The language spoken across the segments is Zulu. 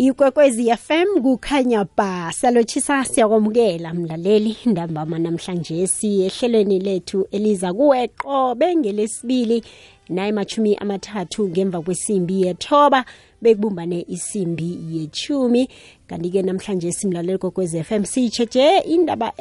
ikwekwezi FM kukhanya ba salotshisa siyakwamukela mlaleli ndambama namhlanje siyehlelweni lethu eliza kuweqo bengelesibili ngelesibili naye amathathu ngemva kwesimbi yethoba bekubumbane isimbi yechumi kanti-ke namhlanje simlaleli kokwezi FM siyitsheje indaba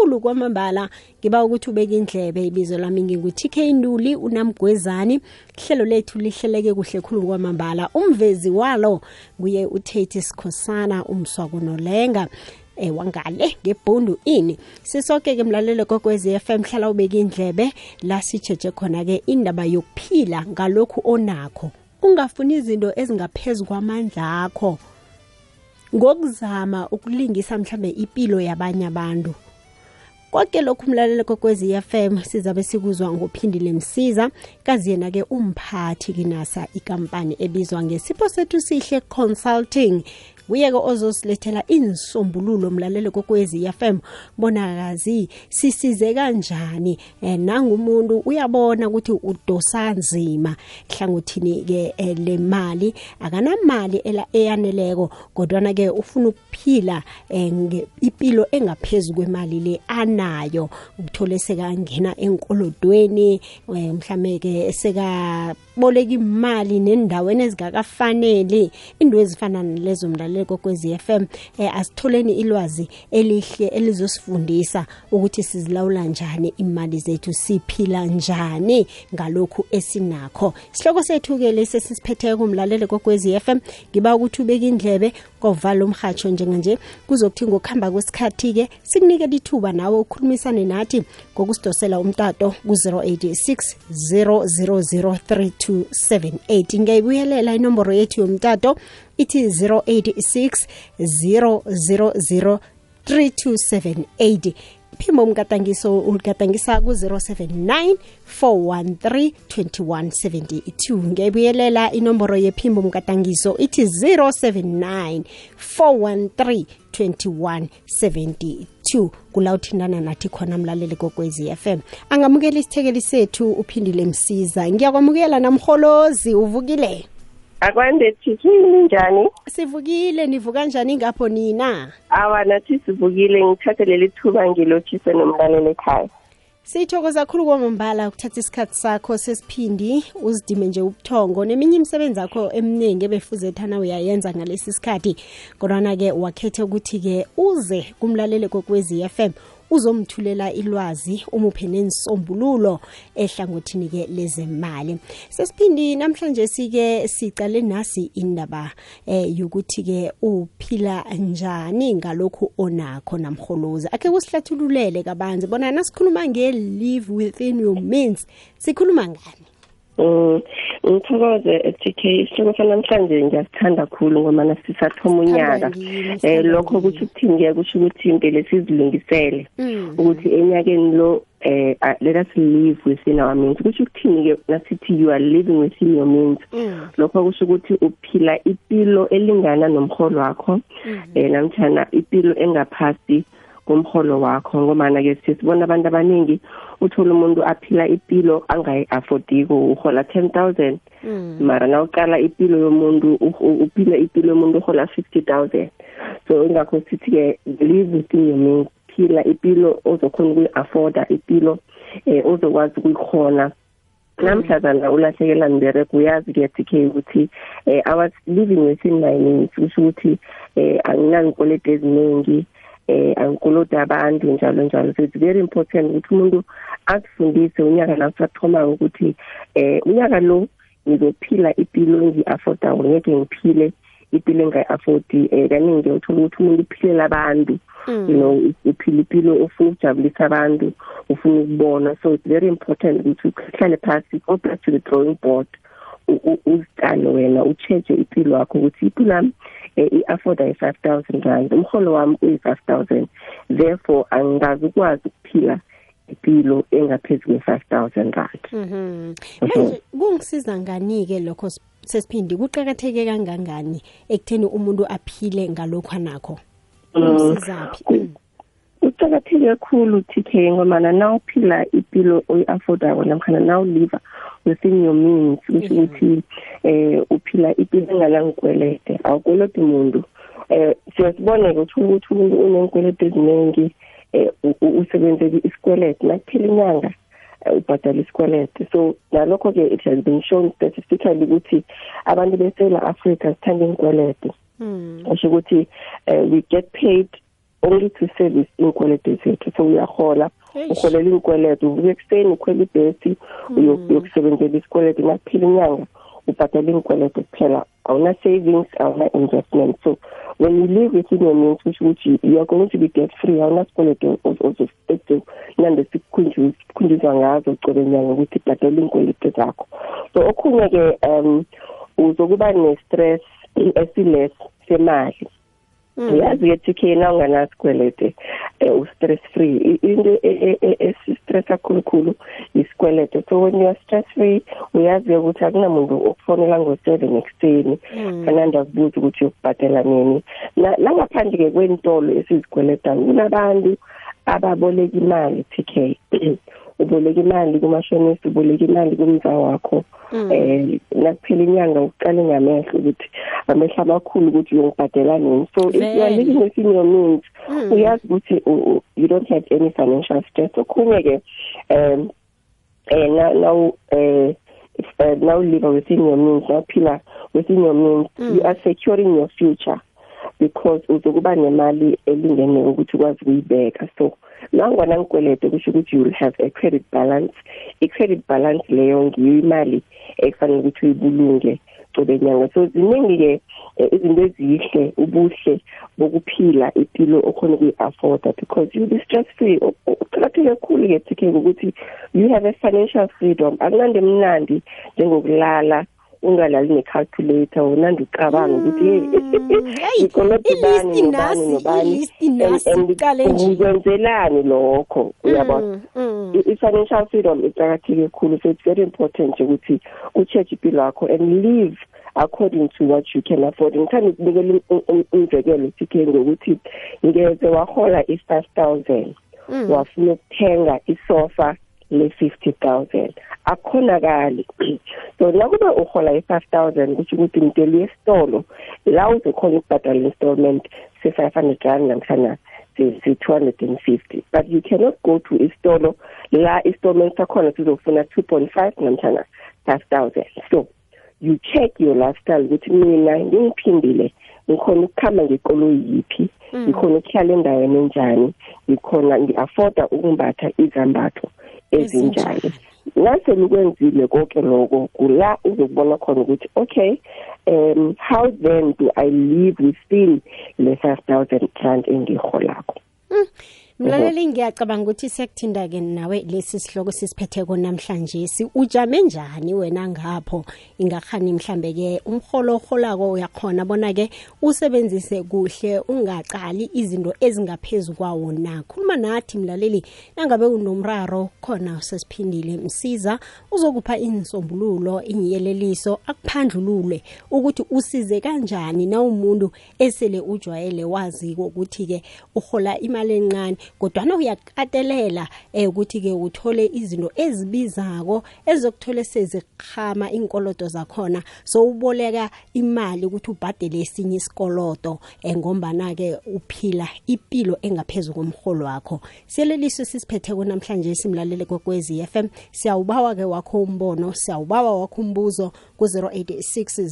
ekulu kwamambala. Ngiba ukuthi ubeke indlebe ibizo lami ngingu-tk nduli unamgwezani. Ihlelo lethu lihleleke kuhle khulu kwamambala. Umvezi walo nguye utate sikhosana umswako nolenga. Eh wangale ngebhundu ini. Sisoke-ke mlalelo kokwezi FM hlala ubeke indlebe. La sitsheje khona-ke indaba yokuphila ngalokhu onakho. Ungafuni izinto ezingaphezu kwamandla akho. Ngokuzama ukulingisa mhlambe impilo yabanye abantu. Konke lokhu umlalelo kokwezi FM sizabe sikuzwa ngophindile msiza kazi yena-ke umphathi kinasa ikampani ebizwa ngesipho sethu sihle consulting kuye-ke ozosilethela insombululo mlalelo kokwezi FM bonakazi sisize kanjani? Eh, nangumuntu uyabona ukuthi udosa nzima. Hlangothini-ke eh, le mali? Akanamali ela eyaneleko kodwana-ke ufuna ukuphila eh, impilo engaphezu kwemali le anayo. Uthole sekangena enkolodweni eh, mhlambe-ke sekaboleka imali nendaweni ezingakafanele into ezifana nalezo mlalelo kokwezi FM eh, asitholeni ilwazi elihle elizosifundisa ukuthi sizilawula njani imali zethu siphila njani ngalokhu esinakho. Sihloko sethu-ke lesi sisiphetheko kumlalele kokwezi FM ngiba ukuthi ubeke indlebe kovala umhatsho njenganje. Kuzokuthi ngokuhamba kwesikhathi-ke sikunikela ithuba nawe ukhulumisane nathi ngokusidosela umtato ku-086 000 3278 ngiyayibuyelela inomboro yethu yomtato ithi 086 000 3278 phimbo umgadangiso uligadangisa ku-079 413 2172 ngiyayibuyelela inomboro yephimbo umgadangiso ithi 079 413 2172 kula uthindana nathi khona mlaleli kokwezi FM angamukela isithekeli sethu uphindile msiza. Ngiyakwamukela namholozi uvukile. Akwande thithini njani sivukile nivuka njani ngapho nina? Awa nathi sivukile ngithathe leli thuba ngilothise nomlalelo ekhaya. Sithokoza khulu kwamambala ukuthatha isikhathi sakho sesiphindi uzidime nje ubuthongo. Neminye imisebenzi akho eminingi ebefuze thana uyayenza ngalesi sikhathi kodwana-ke wakhethe ukuthi-ke uze kumlaleli kokwezi FM uzomthulela ilwazi umuphe nensombululo ehlangothini-ke lezemali. Sesiphindi namhlanje sike sicale nasi indaba eh yokuthi-ke uphila njani ngalokhu onakho namholozi akhe kusihlathululele kabanzi bona nasikhuluma nge-live within your means sikhuluma ngani? Mm, ngithokoze TK isihloko sanamhlanje ngiyasithanda kakhulu ngoba sisathoma unyaka eh lokho kusho ukuthini kusho ukuthi impela sizilungisele ukuthi enyakeni lo eh let us live within our means kusho ukuthini ke nasithi you are living within your means lokho kusho ukuthi uphila impilo elingana nomholo wakho eh namtjana impilo engaphasi komholo wakho ngomana ke sisibona abantu abaningi uthola umuntu aphila impilo angayi-affordiko uhola 10000 mara na uqala impilo yomuntu uphila impilo yomuntu uhola 50000 so ingakho sithi-ke live within your means. Phila impilo ozokhona ukuyi-afforda impilo um ozokwazi ukuyikhona namhlazana ulahlekelwa mbereko uyazi-ke TK ukuthi um our living within my means kusho ukuthi um anginankoleta eziningi. Eh angikolota abantu njalo njalo. So it's very important ukuthi umuntu asifundise unyaka la sathoma ukuthi eh unyaka lo ngizophila impilo engi-affordayo ngeke ngiphile impilo engayi-affodi um kaningi uthola ukuthi umuntu uphilela abantu you know uphila impilo ufuna ukujabulisa abantu ufuna ukubona so it's very important ukuthi uhlale phasi go back to the drawing board. Uzitane wena ucheche impilo yakho ukuthi impilo yami i-afforda i-five thousand rand. Umholo wami uyi-five thousand. Therefore angazi ukwazi ukuphila impilo engaphezu kwe-five thousand rand. Manje kungisiza ngani-ke lokho sesiphindi kuqakatheke kangangani ekutheni umuntu aphile ngalokhu anakho? Kungisiza phi? Kuqakatheke kakhulu TK ngoba na uphila impilo oyi-affordable namkhana now live within your means kusho ukuthi eh uphila impilo enganangikwelede awukweledi umuntu eh siyasibona-ke uthola ukuthi umuntu unenkwelede eziningi um usebenzele isikwelete nakuphela inyanga eh, ubhadala isikwelete so nalokho-ke it has been shown statistically ukuthi abantu besewula africa sithanda iy'nkwelete kusho hmm. ukuthi um we get paid only to service iy'nkwelete zethu so uyahola uholela iy'nkwelete uvuka ekuseni ukhwela ibhesi hmm. uyokusebenzela isikwelete nakuphela inyanga ubhadala iy'nkwelete kuphela awuna-savings awuna-investment so when you live within your means kusho ukuthi you are going to be debt free awunasikweleto ozospecte nande sikhunjuzwa ngazo cobe nyanga ukuthi ibhadele iy'nkwelete zakho so okhunye-ke um uzokuba ne-stress esiless semali Mm. Uyazi ke TK na unganasikwelete eh u-stress free. Into e, e, e, esistress kakhulu isikwelete so when you are stress free uyazi ukuthi akunamuntu okufonela ngo-seven ekuseni. Mm. kananda kubuza ukuthi uyokubhadela nini. Nangaphandle ke kwentolo esizikweletayo kunabantu ababoleka imali TK uboleka imali kumashonisa uboleka imali kumza wakho mm. eh nakuphela inyanga uqale ngamehlo ukuthi amehlo amakhulu ukuthi uyongibhadela nini so if you are living within your means mm. uyazi ukuthi you don't have any financial stress okhunye ke um eh now eh if uh, now live within your means naphila within your means mm. you are securing your future because uzokuba nemali elingene ukuthi ukwazi ukuyibeka. So nangona ngikwelete kusho ukuthi you will have a credit balance. I-credit balance leyo ngiyo imali ekufanele ukuthi uyibulunge cobe nyanga. So ziningi-ke eh, izinto ezihle ubuhle bokuphila impilo okhona ukuyi-afforda because you be stress free uqakatheke kakhulu-ke thike ngokuthi you have a financial freedom. Akunande mnandi njengokulala ungalali necalculator unandi ucabanga ukuthi hey ikoloto bani nobani nobani? ngikwenzelani lokho uyabona? Mm, mm. i-financial freedom iqakatheke kakhulu so it's very important ukuthi u-check impilo yakho and live according to what you can afford. Ngithanda ukunikela umzekelo sikhe ngokuthi ngeze wahola i-five thousand mm. wafuna ukuthenga isofa le-50,000 akukhonakali so nakuba uhola i-5000 kusho ukuthi mdeli yesitolo la uzokhona ukubhadala installment se-500 rand namhlanje si-250 but you cannot go to isitolo la installment sakhona sizofuna 2.5 namhlanje 5000 so you check your lifestyle ukuthi mina ngiphindile ngikhona ukukhamba ngekoloyi yiphi mm. ngikhona ukuhlala endaweni enjani ngikhona ngi-afforda ukumbatha izambatho ezinjani nase nikwenzile konke lokho kula uzokubona khona ukuthi okay um how then do i live within le 5000 rand engiholako mm. Mlaleli ngiyacabanga ukuthi siyakuthinda-ke nawe lesi sihloko sisiphetheko namhlanje. Si ujame njani wena ngapho? Ingakhani mhlambe-ke umholo oholako uyakhona bona-ke usebenzise kuhle ungaqali izinto ezingaphezu kwawo na? Khuluma nathi mlaleli nangabe unomraro khona usesiphindile msiza uzokupha insombululo inyeleliso akuphandlulule ukuthi usize kanjani na umuntu esele ujwayele waziko ukuthi-ke uhola imali encane kodwana uyakatelela eh ukuthi ke uthole izinto ezibizako ezokuthole sezikhama inkolodo zakhona. So uboleka imali ukuthi ubhadele esinye isikolodo engombana ke uphila impilo engaphezulu komholo wakho. Siyeleliso sisiphethe namhlanje simlalele kokwezi FM siyawubawa ke wakho umbono siyawubawa wakho umbuzo ku 086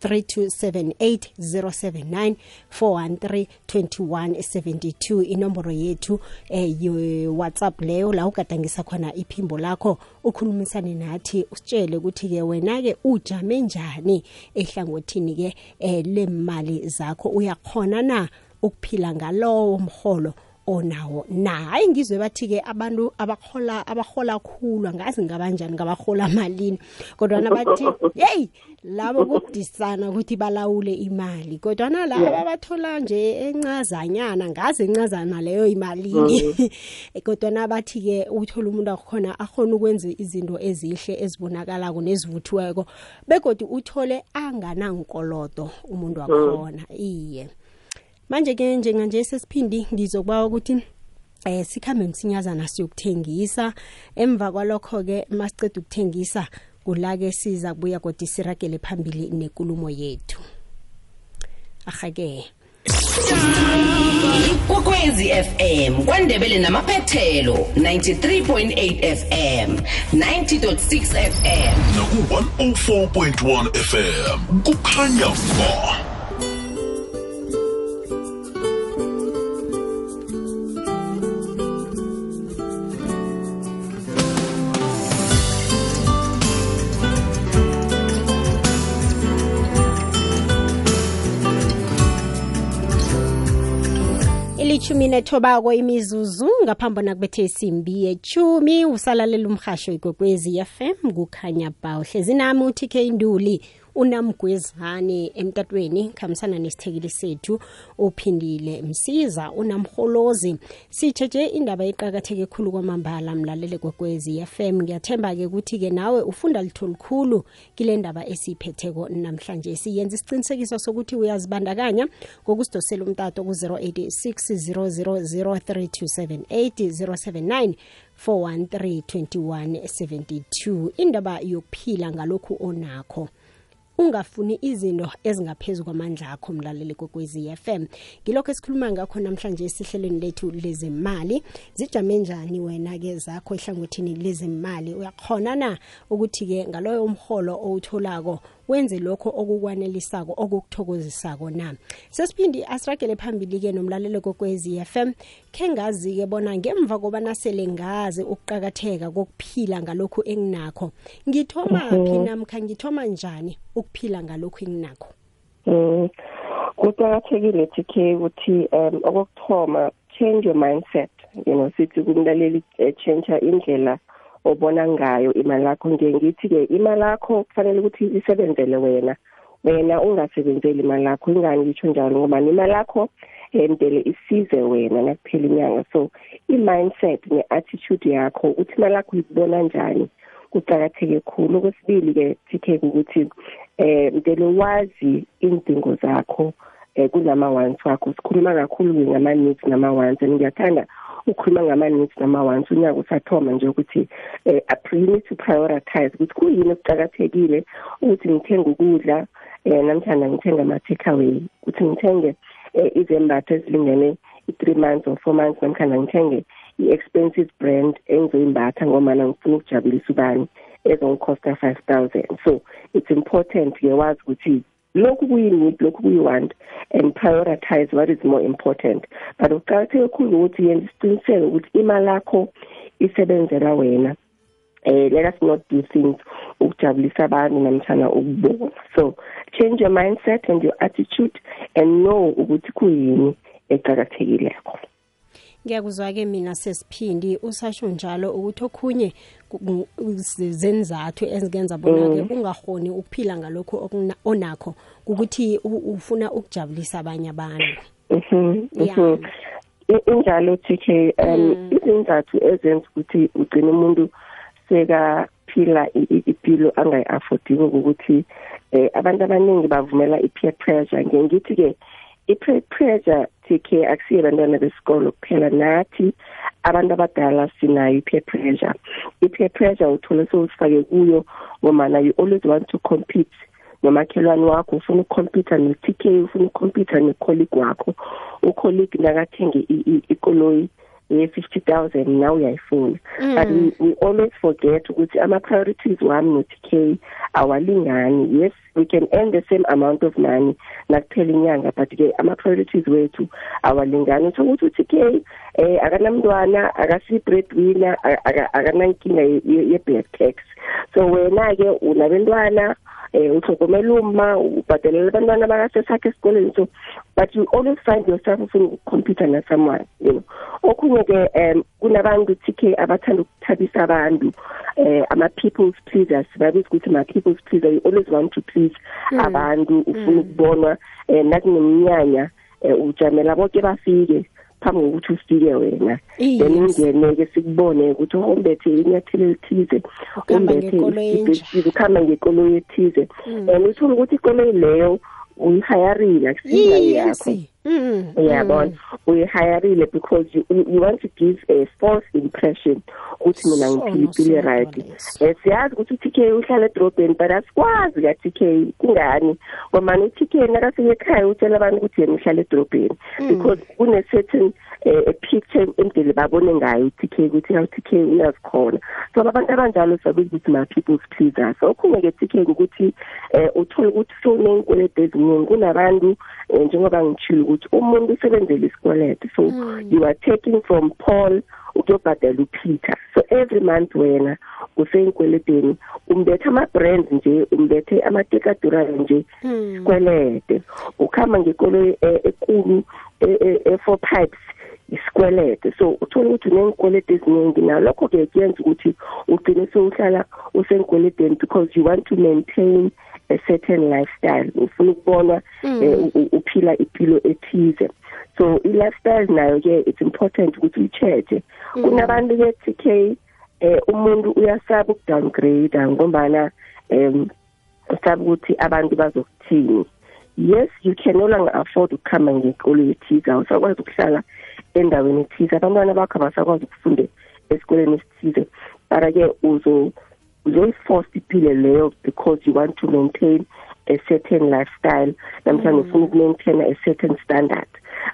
0003278 079 413 2172 inombolo inomboro yethu eh WhatsApp leyo la ugadangisa khona iphimbo lakho ukhulumisane nathi usitshele ukuthi ke wena ke ujame njani ehlangothini ke eh lemali zakho. Uyakhona na ukuphila ngalowo mholo onawo. Na hayi ngizwe bathi ke abantu abahola abahola khulu angazi ngabanjani ngabahola malini. Kodwa nabathi hey labo kudisana ukuthi balawule imali. Kodwa nalabo abathola nje encazanyana ngazi encazana leyo imalini. Mm-hmm. kodwa nabathi ke uthola umuntu akhona akhona ukwenza izinto ezihle ezibonakalako nezivuthiweko begodi uthole anganankolodo umuntu wakhona. Iye. Manje ke njenganje sesiphindi ngizokuba ukuthi eh sikhambe msinyazana siyokuthengisa. Emva kwalokho ke masiceda ukuthengisa kulake siza kubuya kodwa siragele phambili nenkulumo yethu. Ahake. Ikwekwezi fm kwandebele namaphethelo 93.8 fm 90.6 fm naku-104.1 fm kukhanya ba ilithumi nethobako imizuzu ngaphambi nakubethe isimbi yechumi. Usalalela umhasho igogwezi fm kukhanya ba uhlezi nami uTK Nduli unamgwezane emtatweni khamisana nesithekeli sethu uphindile. Msiza unamholozi. Sitsheje indaba eqakatheke khulu kwamambala mlalele gogwezi FM ngiyathemba ke ukuthi ke nawe ufunda litho likhulu kile ndaba esiyiphetheko namhlanje. Siyenza isiqinisekiso sokuthi uyazibandakanya ngokusidosela umtato ku-086 0003278 079 4132172 indaba yokuphila ngalokhu onakho. Ungafuni izinto ezingaphezulu kwamandla akho mlaleli kokwezi FM ngilokho esikhuluma ngakho namhlanje esihlelweni lethu lezemali. Zijame njani wena ke zakho ehlangothini lezemali? Uyakhona na ukuthi ke ngaloyo umholo owutholako wenze lokho okukwanelisako okukuthokozisako na sesiphindi asiragele phambili ke nomlalelo kokwezi FM khe ngazi ke bona ngemva kobana sele ngazi ukuqakatheka kokuphila ngalokhu enginakho ngithoma phi Mhm. namkha ngithoma njani ukuphila ngalokhu enginakho Mm. kuqakathekile TK ukuthi um okokuthoma change your mindset you know sithi kumlaleli eh, change indlela obona ngayo imali yakho nje ngithi ke imali yakho kufanele ukuthi isebenzele wena. Wena ungasebenzeli imali yakho ingani ngitsho njalo ngoba imali yakho emdele isize wena nakuphela inyanga. So i-mindset ne-attitude yakho uthi imali yakho uyibona njani kuqakatheke khulu. Okwesibili ke TK ukuthi eh mdele wazi indingo zakho eh kunama wants wakho. Sikhuluma kakhulu ngama needs nama wants and ngiyathanda ukukhuluma ngama needs nama wants unyaka usathoma nje ukuthi eh you need to prioritize ukuthi kuyini okuqakathekile ukuthi ngithenga ukudla eh namhlanje ngithenga ama takeaway ukuthi ngithenge eh, izembatho ezilingene i3 months or 4 months namkhana ngithenge i-expensive brand engizoyimbatha ngoba ngifuna ukujabulisa ubani ezongikhosta 5000 so it's important ke wazi ukuthi lokhu kuyini lokhu kuyi-want and prioritize what is more important. But ukuqakatheke khulu ukuthi yenza isiqiniseko ukuthi imali yakho isebenzela wena. Eh let us not do things ukujabulisa abantu namtshana ukubona. So change your mindset and your attitude and know ukuthi kuyini eqakathekileko ngiyakuzwa ke mina sesiphindi usasho njalo ukuthi okhunye ku- ku- zenzathu ezingenza bona ke ungahoni ukuphila ngalokho okuna- onakho ukuthi u- ufuna ukujabulisa abanye abantu Mhm. Yeah. mhm. I- injalo TK um izindzathu ezenza ukuthi ugcine umuntu sekaphila i- i- impilo angayi-affordiko ukuthi eh abantu abaningi bavumela i-peer pressure ngengithi ke i-peer pressure TK akusiyo abantwana besikolo kuphela. Nathi abantu abadala sinayo i-peer pressure. I-peer pressure uthole sowusifake kuyo ngomana you always want to compete nomakhelwane wakho. Ufuna ukukhompyutha ne-TK ufuna ukukhompyutha ne-colleague wakho. Ucolleague nakathenge i- i- ikoloyi ye-fifty thousand na uyayifuna. But we, we always forget ukuthi ama-priorities wami no-TK awalingani. Yes we can earn the same amount of money nakuphela inyanga but ke ama-priorities wethu awalingani. So ukuthi u-TK eh akanamntwana akasi-breadwinner aka- aka- akanankinga ye- ye- ye-black tax. So wena-ke unabentwana eh uhlogomela uma ubhadelela abantwana bakasesakhe esikoleni so but you always find yourself ufuna ukukhompyutha na someone you know. Okhunye-ke um kunabantu TK abathanda ukuthabisa abantu eh ama-people's pleasers. Babiza ukuthi ma-people's pleaser you always want to please abantu ufuna ukubonwa um nakuneminyanya um ujamela bonke bafike. Phambi kokuthi ufike wena. Then ungene-ke sikubone ukuthi oh, umbethe inyathelo elithize enja. ethize ukuhamba ngekoloyi ethize. And uthola ukuthi ikoloyi leyo uyihayarile akusingayo yakho. Yes. uyabona? Uyihayarile because you, you want to give a false impression ukuthi mina ngiphila impilo right. eh siyazi ukuthi uTK uhlala edrobheni but asikwazi ka TK kungani? Ngoba uTK nakafika ekhaya utshela abantu ukuthi yena uhlala edrobheni because kune certain a picture endele babone ngayo uTK ukuthi how TK uyazikhona. So abantu abanjalo sabiza ukuthi ma people pleasers so okhunye ke TK ukuthi eh uthola ukuthi so nenkwelede eziningi kunabantu njengoba ngitshilo ukuthi umuntu usebenzele isikweleto so you are taking from Paul ukuyobhadala uPeter. So every month wena useyinkweletheni umbethe ama brands nje umbethe amatekadurayo nje sikwelede. Ukhamba ngekolo ekulu e4 pipes isikwelede. So uthola ukuthi unenkwelede eziningi nalokho ke kuyenza ukuthi ugcine sewuhlala usenkweledeni because you want to maintain a certain lifestyle. Ufuna ukubona uphila impilo ethize so i-lifestyle nayo ke it's important ukuthi uyicheche kunabantu ke TK eh umuntu uyasaba ukudowngrade ngombana um usaba ukuthi abantu bazokuthini. Yes you can no longer afford ukukhamba ngekolo ethize awusakwazi ukuhlala endaweni ethize. Abantwana bakho abasakwazi ukufunda esikoleni esithize. Bara-ke uzo uzoyiforce impilo leyo because you want to maintain a certain lifestyle namhlanje ufuna ukumaintaina a certain standard.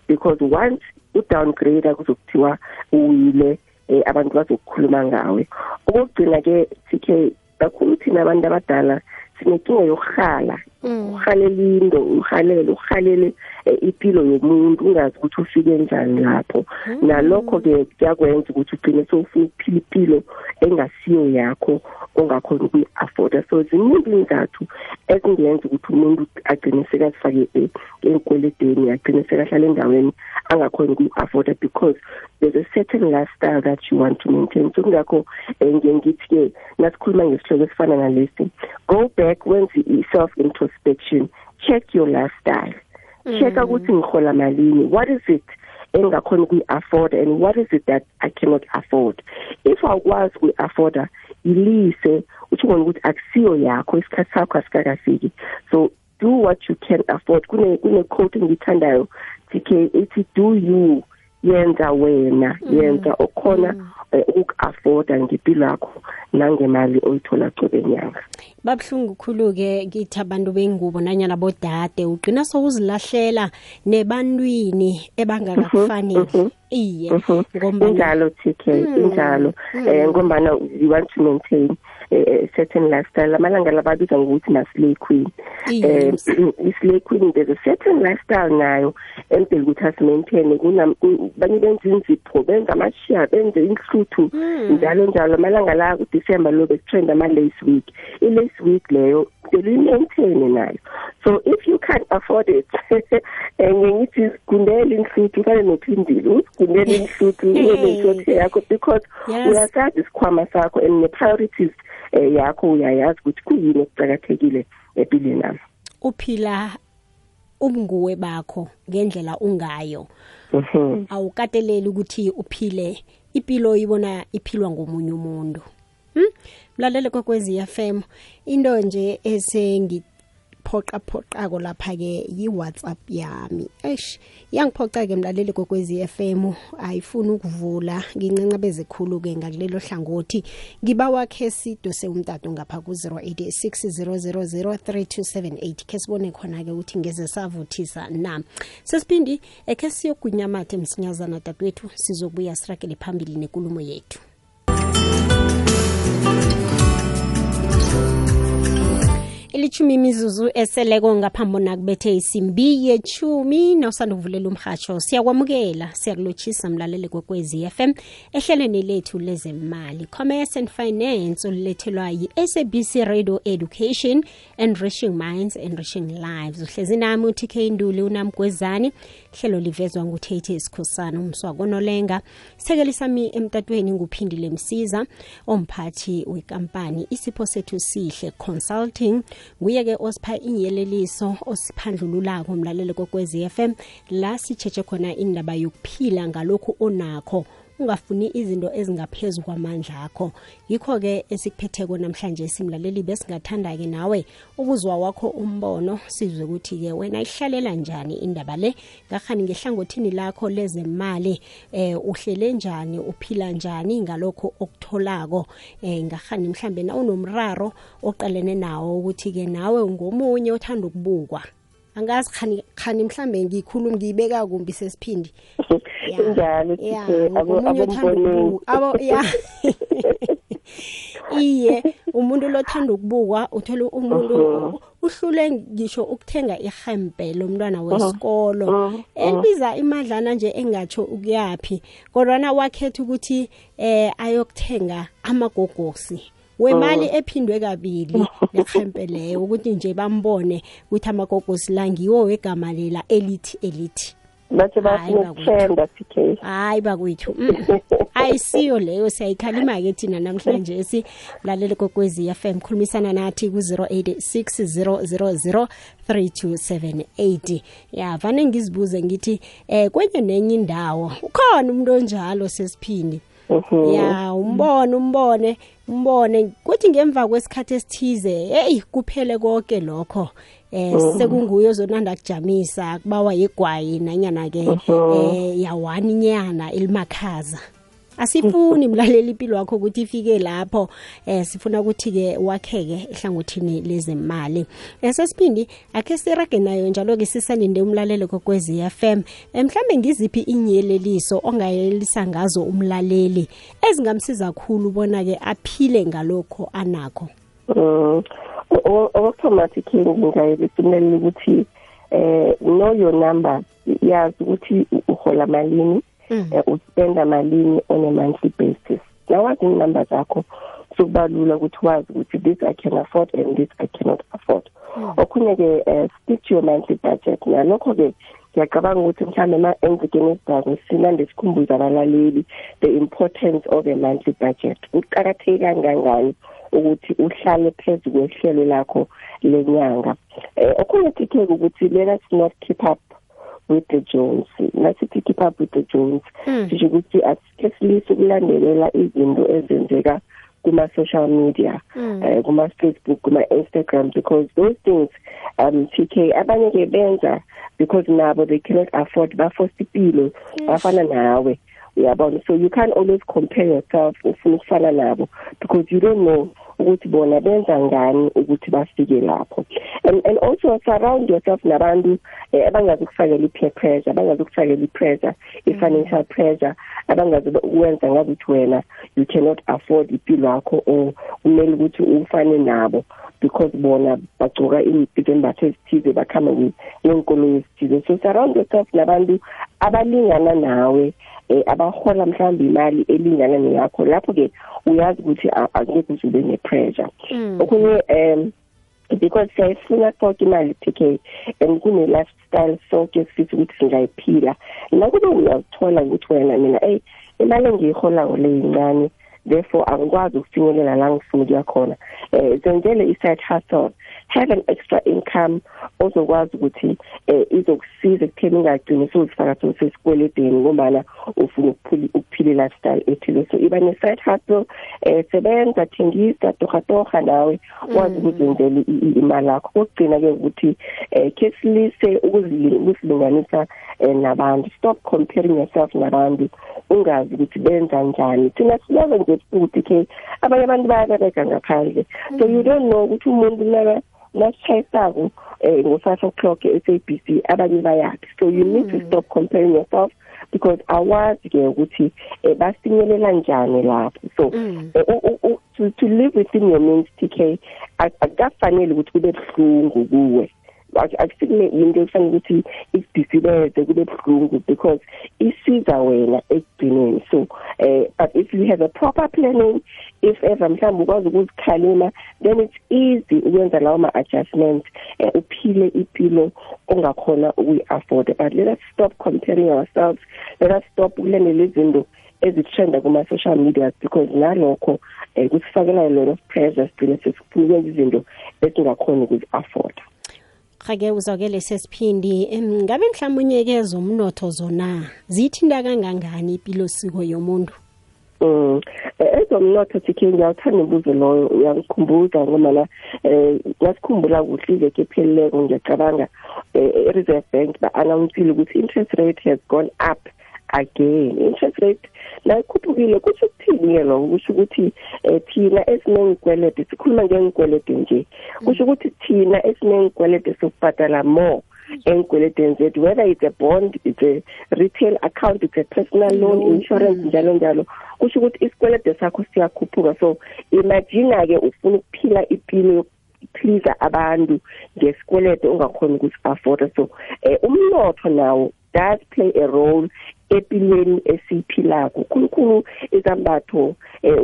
Because once udowngrade kuzokuthiwa uwile eh, abantu bazokukhuluma ngawe. Okugcina-ke tk kakhulu thina abantu abadala sinenkinga yokuhala uhalela into uhalele uhalele impilo yomuntu ungazi ukuthi ufike njani lapho. Nalokho-ke kuyakwenza ukuthi ugcine sowufuna ukuphila impilo engasiyo yakho ongakhona ukuyi-afforda. So ziningi iy'nzathu ezingenza ukuthi umuntu agcine sekazifake enkweledeni agcine sekahlala endaweni angakhona ukuyi-afforda because there's a certain lifestyle that you want to maintain. So kungakho um ngiye ngithi-ke nasikhuluma ngesihloko esifana nalesi go back wenze i-self introspection check your lifestyle. Checka ukuthi ngihola malini. What is it engakhona ukuyi-afforda and what is it that i cannot afford? If awukwazi ukuyi-afforda ilise uthi ngona ukuthi akusiyo yakho isikhathi sakho asikakafiki. So do what you can afford. Kune kune quote engiyithandayo TK ithi do you yenza wena yenza okhona ukuku-afforda ngempilo yakho nangemali oyithola cobe nyanga? Babhlungu khulu-ke kithi abantu bengubo nanyana bodade ugqina sowuzilahlela nebantwini ebangakakufanele iye injalo TK injalo. eh ngombana you want to maintain a certain lifestyle. Amalanga lababiza ngokuthi na slay queen eh slay queen there's a certain lifestyle nayo empela ukuthi asimaintain. Banye benza inzipho benza amashiya benze inhluthu njalo njalo. Amalanga la ku December lo betrend ama lace week. I lace week leyo uyimaintain nayo. So if you can't afford it ngithi gundela inhluthu kale nophindile usigundela inhluthu uyeneshothe yakho because uyasazi isikhwama sakho and ne priorities yakho uyayazi ukuthi kuyini okucakathekile empilweni nami uphila ubunguwe bakho ngendlela ungayo. Awukateleli ukuthi uphile. Impilo ibona iphilwa ngomunye umuntu. Hm mlalele kokwezi FM into nje esengi phoqa phoqako lapha ke yi WhatsApp yami. Eish yangiphoqa ke mlaleli kokwezi FM ayifuni ukuvula ngincenca bezikhulu ke ngakulelo hlangothi. Ngiba wakhe sido seumtato ngapha ku 0860003278 ke sibone khona ke ukuthi ngeze savuthisa na. Sesiphindi ekhe siyogunyamathe msinyazana dadwethu sizobuya sirakele phambili nenkulumo yethu. Ilithumi imizuzu eseleko ngaphambi nakubethe isimbi yechumi nawusanda kuvulela umhatsho siyakwamukela siyakulotshisa mlalele kwekwezi FM ehlelweni lethu lezemali. Commerce and finance olulethelwa yi-sabc radio education enriching minds enriching lives. Uhlezi nami uTK Nduli unamgwezani hlelo livezwa nguThethe Sikhosana umswako nolenga. Sekeli sami emtatweni nguphindile msiza omphathi wekampani isipho sethu sihle consulting. Nguye-ke osipha inyeleliso osiphandlululako mlalelo kokwezi FM la sitshetshe khona indaba yokuphila ngalokhu onakho. Ungafuni izinto ezingaphezulu kwamandla akho. Yikho-ke esikuphetheko namhlanje simlaleli besingathanda-ke nawe ukuzwa wakho umbono. Sizwe ukuthi-ke wena ihlalela njani indaba le? Ngahani ngehlangothini lakho lezemali eh uhlele njani uphila njani ngalokho okutholako? Eh ngahani mhlambe na unomraro oqalene nawo ukuthi-ke nawe ngomunye othanda ukubukwa. Angazi khani khani mhlambe ngikhuluma ngiyibeka kumbi sesiphindi. Njalo abomboneni abo ya. Iye umuntu lothanda ukubukwa uthola umuntu uhlule ngisho ukuthenga ihembe lomntwana wesikolo. Elibiza imadlana nje engatsho ukuyapi kodwana wakhetha ukuthi eh ayokuthenga amagogosi. Wemali ephindwe kabili nehempe leyo ukuthi nje bambone ukuthi amagogosi la ngiwo wegama lela elithi elithi. Bathi bafuna PK hayi bakwethu ayisiyo leyo siyayikhalima-ke thina namhlanje silalele kokwezi FM khulumisana nathi ku-086 000 ya vane ngizibuze ngithi eh kwenye nenye indawo ukhona umuntu onjalo sesiphindi ya umbone umbone. Umbone kuthi ngemva kwesikhathi esithize hey kuphele konke lokho. Eh sekunguye ozonanda kujamisa kubawa yegwayi nanyana ke eh yawani nyana elimakhaza. Asifuni mlaleli impilo wakho ukuthi ifike lapho eh sifuna ukuthi ke wakheke ehlangothini lezemali esesibindi akhe sirage nayo njalo ke sisalinde umlalelo kokwezi FM mhlambe ngiziphi inyeleliso ongayelisa ngazo umlaleli ezingamsiza kakhulu bona ke aphile ngalokho anakho automatic ngingayelisa umlaleli ukuthi eh know your number yazi ukuthi uhola malini uspenda malini on a monthly basis. Nawazi inumber zakho sokuba lula ukuthi wazi ukuthi this i can afford and this i cannot afford. Okhunye-ke um stick to your monthly budget. Nalokho-ke ngiyacabanga ukuthi mhlawumbe ma-enzekeni esizayo sinande sikhumbuza abalaleli the importance of a monthly budget. Kuqakatheke kangangani ukuthi uhlale phezu kwehlelo lakho lenyanga? Um okhunye thikheke ukuthi let us not keep up with the Jones. Nasithi keep up with the Jones sisho ukuthi asikesilise ukulandelela izinto ezenzeka kuma social media eh kuma Facebook kuma Instagram because those things um TK abanye ke benza because nabo they cannot afford baforce ipilo bafana nawe uyabona? So you can't always compare yourself ufuna ukufana nabo because you don't know ukuthi bona benza ngani ukuthi bafike lapho. And and also surround yourself nabantu abangazi ukufakela i-peer pressure abangazi ukufakela i-pressure i-financial pressure abangazi ukwenza ngazi ukuthi wena you cannot afford impilo yakho or kumele ukuthi ufane nabo because bona bagcoka izembatho ezithize bakhamba ngenkolo ezithize. So surround yourself nabantu abalingana nawe eh abahola mhlawumbe imali elingana neyakho lapho ke uyazi ukuthi angeke uzube ne-pressure. Okunye um because siyayifuna sonke imali TK and kune lifestyle sonke sithi ukuthi singayiphila. Nakube uyazithola ukuthi wena mina hey imali engiyiholayo leyincane therefore angikwazi ukufinyelela la ngifuna ukuya khona. Eh zenzele i-side hustle have an extra income ozokwazi ukuthi eh izokusiza ekutheni ungagcini sozifaka sosesikweledeni ngombana ufuna ukuphila lifestyle ethile. So iba ne-side hustle eh sebenza thengisa tohatoha nawe wazi ukuzenzela imali yakho kokugcina-ke ukuthi eh khe silise ukuzilinganisa nabantu. Stop comparing yourself nabantu ungazi ukuthi benza njani. Thina silove nje futhi ke abanye abantu bayabereka ngaphandle. So you don't know ukuthi umuntu naka nasishayisako eh ngo-five o'clock e-SABC abanye bayaphi. So you need to stop comparing yourself because awazi-ke ukuthi um bafinyelela njani lapho. So to, to live within your means TK akukafanele ukuthi kube buhlungu kuwe. Akusikule yinto efanele ukuthi ikudisibeze kube buhlungu because isiza wena ekugcineni. So uh, but if you have a proper planning if ever mhlawumbe ukwazi ukuzikhalima then it's easy ukwenza lawo ma-adjustments uh, uphile ipilo ongakhona ukuyi-afford but let us stop comparing ourselves. Let us stop ukulandela izinto ezithenda kuma-social media because nalokho um kusifakela a lot of pressure sigcine sesifuna ukwenza izinto esingakhona ukuzi-afforda. Hake uzokele sesiphindi ngabe mhlawumnye ke zomnotho zona zithinta kangangani impilo siko yomuntu Mm. Ezomnotho sikhe ngiyawuthanda umbuzo loyo uyangikhumbuza ngoba la eh ngasikhumbula kuhle iveke epheleleko ngiyacabanga i-Reserve Bank ba-announceile ukuthi interest rate has gone up again interest rate la ikhuphukile kusho ukuthini ke lokho? Kusho ukuthi thina esinengikwelede sikhuluma ngengikwelede nje. Kusho ukuthi thina esinengikwelede sokubhadala more engikweleteni zethu whether it's a bond it's a retail account it's a personal loan insurance njalo njalo. Kusho ukuthi isikwelede sakho siyakhuphuka. So imagine ke ufuna ukuphila impilo please abantu ngesikwelede ongakhona ukuthi afford so umnotho nawo does play a role empilweni esiphilako. Khulukhulu izambatho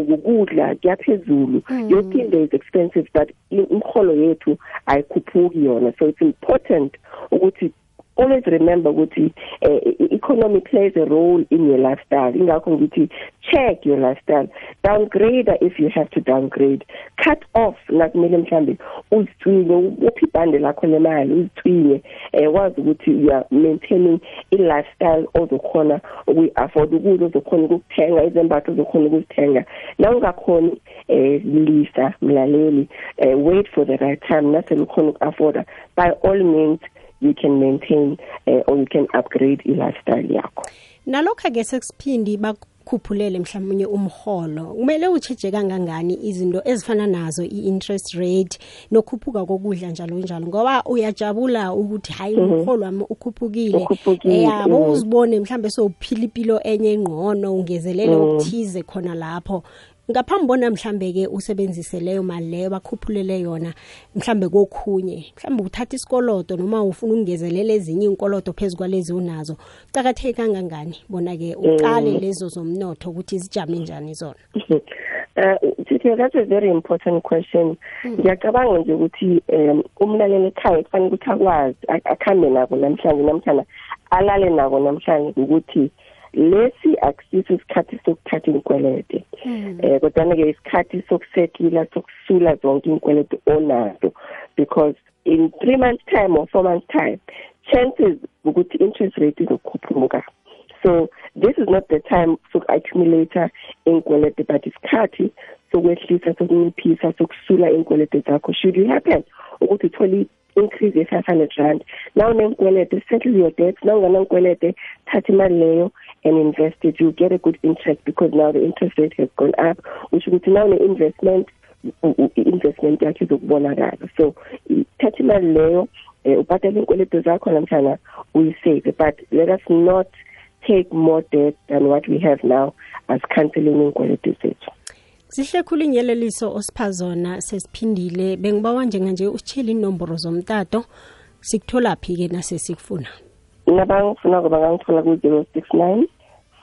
ukudla kuyaphezulu. Yonke into is expensive but imholo yethu ayikhuphuki yona. So it's important ukuthi always remember ukuthi uh, economy plays a role in your lifestyle. Ingakho ngithi check your lifestyle. Downgrade if you have to downgrade. Cut off nakumele mhlambe uzithwinye uphi ibhande lakho lemali uzithwinye eh wazi ukuthi you are maintaining i lifestyle ozokhona ukuyi-afford ukudla ozokhona ukukuthenga izembatho ozokhona ukuzithenga. Na ungakhoni eh lisa mlaleli eh, wait for the right time. Nasele ukhona uku-afforda by all means you can maintain uh, or you can upgrade i-lifestyle yakho. Nalokho ke sekusiphindi bakukhuphulele mhlawumnye umholo kumele ucheje kangangani izinto ezifana nazo i-interest rate nokhuphuka kokudla njalo njalo ngoba uyajabula ukuthi hayi umholo wami ukhuphukile. Yabo uzibone mhlambe sowuphila impilo enye engqono ungezelele okuthize khona lapho. Ngaphambi bona mhlambe ke usebenzise leyo mali leyo bakhuphulele yona mhlambe kokhunye. Mhlambe uthatha isikoloto noma ufuna ungezelela ezinye inkoloto phezulu kwalezi unazo cakatheke kangangani bona ke uqale lezo zomnotho ukuthi zijame njani zona? Uh Tithe that's a very important question. Ngiyacabanga nje ukuthi um umlaleli ekhaya kufanele ukuthi akwazi akhambe nako namhlanje namhlanje alale nako namhlanje ukuthi lesi akusiso isikhathi sokuthatha inkwelede eh kodwa ke isikhathi sokusetila sokusula zonke inkwelede onazo because in 3 months time or 4 months time chances ukuthi interest rate izokhuphuka. So this is not the time soku-accumulator inkwelede but isikhathi sokwehlisa sokunciphisa sokusula inkwelede zakho should you happen? Ukuthi uthole increase ye-five hundred rand now nenkwelede settle your debts. Now unganankwelede thatha imali leyo and invest it. You get a good interest because now the interest rate has gone up. Usho ukuthi now ne-investment i-investment yakho izokubonakala. So thatha imali leyo um ubhatala inkweleto zakho namhlanje uyisave. But let us not take more debt than what we have now as cancelling inkweleto zethu sihle khulu inyeleliso osipha zona sesiphindile. Bengibawa njenganje usitshele inomboro zomtato. Sikuthola phi-ke nasesikufuna nabangifuna bangangithola ku-zero six nine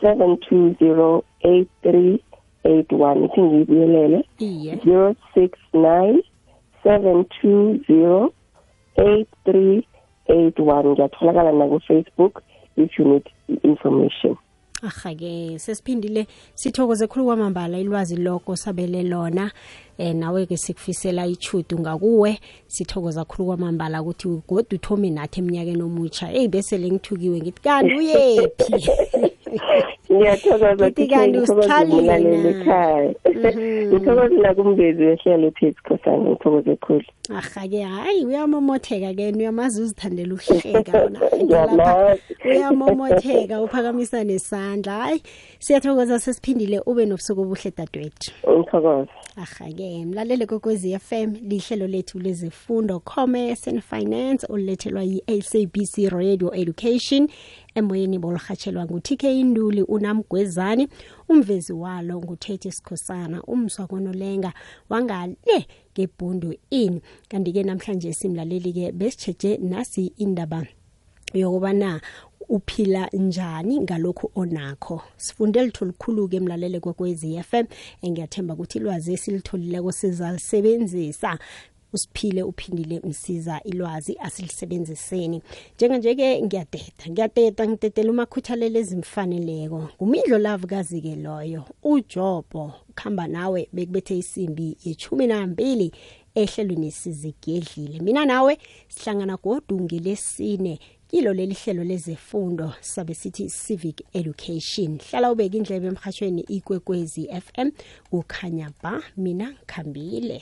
seven two zero eight three eight one. Ithi ngiyibuyelele. Iye. Zero six nine seven two zero eight three eight one. Ngiyatholakala nakufacebook if you need information aha-ke sesiphindile sithokoze khulu kwamambala ilwazi lokho sabele lona. Um nawe-ke sikufisela ichudu ngakuwe. Sithokoza khulu kwamambala ukuthi godwa uthome nathi eminyakeni omutsha eyi besele ngithukiwe ngithi kanti uyephi ngiyathokoza Ngithi kanti usithalile na? ekhaya ngithokoze nakumbezi wehlelo uthethi khosana ngithokoze khulu. Aha-ke hayi uyamomotheka-ke uyamazi uzithandela ukuhleka wona. Ngiyamazi. uyamomotheka uphakamisa nesandla. Hayi siyathokoza sesiphindile ube nobusuku obuhle dadewethu ngithokoze. Aha-ke mlalele kokwezi FM lihlelo lethu lezifundo commerce and finance olulethelwa yi-sabc radio education. Emoyeni bolhatshelwa ngu-tk induli unamgwezani umvezi walo nguthethi sikhosana umswa konolenga wangale ngebhundu ini kanti-ke namhlanje simlaleli-ke besitsheje nasi indaba yokubana uphila njani ngalokhu onakho? Sifunde litho likhulu-ke emlalele kwekwezi FM engiyathemba ukuthi ilwazi esilitholileko sizalisebenzisa. Usiphile uphindile ngisiza ilwazi asilisebenziseni. Njenganje ke ngiyadeda ngiyadeda ngidedela umakhuthalele ezimfaneleko. Ngumidlo lavukazi ke loyo uJobo ukhamba nawe bekubethe isimbi yechumi nambili ehlelweni sizigedlile. Mina nawe sihlangana godungi lesine kilo leli hlelo lezefundo sabe sithi civic education. Hlala ubeka indlebe emhathweni ikwekwezi FM kukhanya ba mina ngikhambile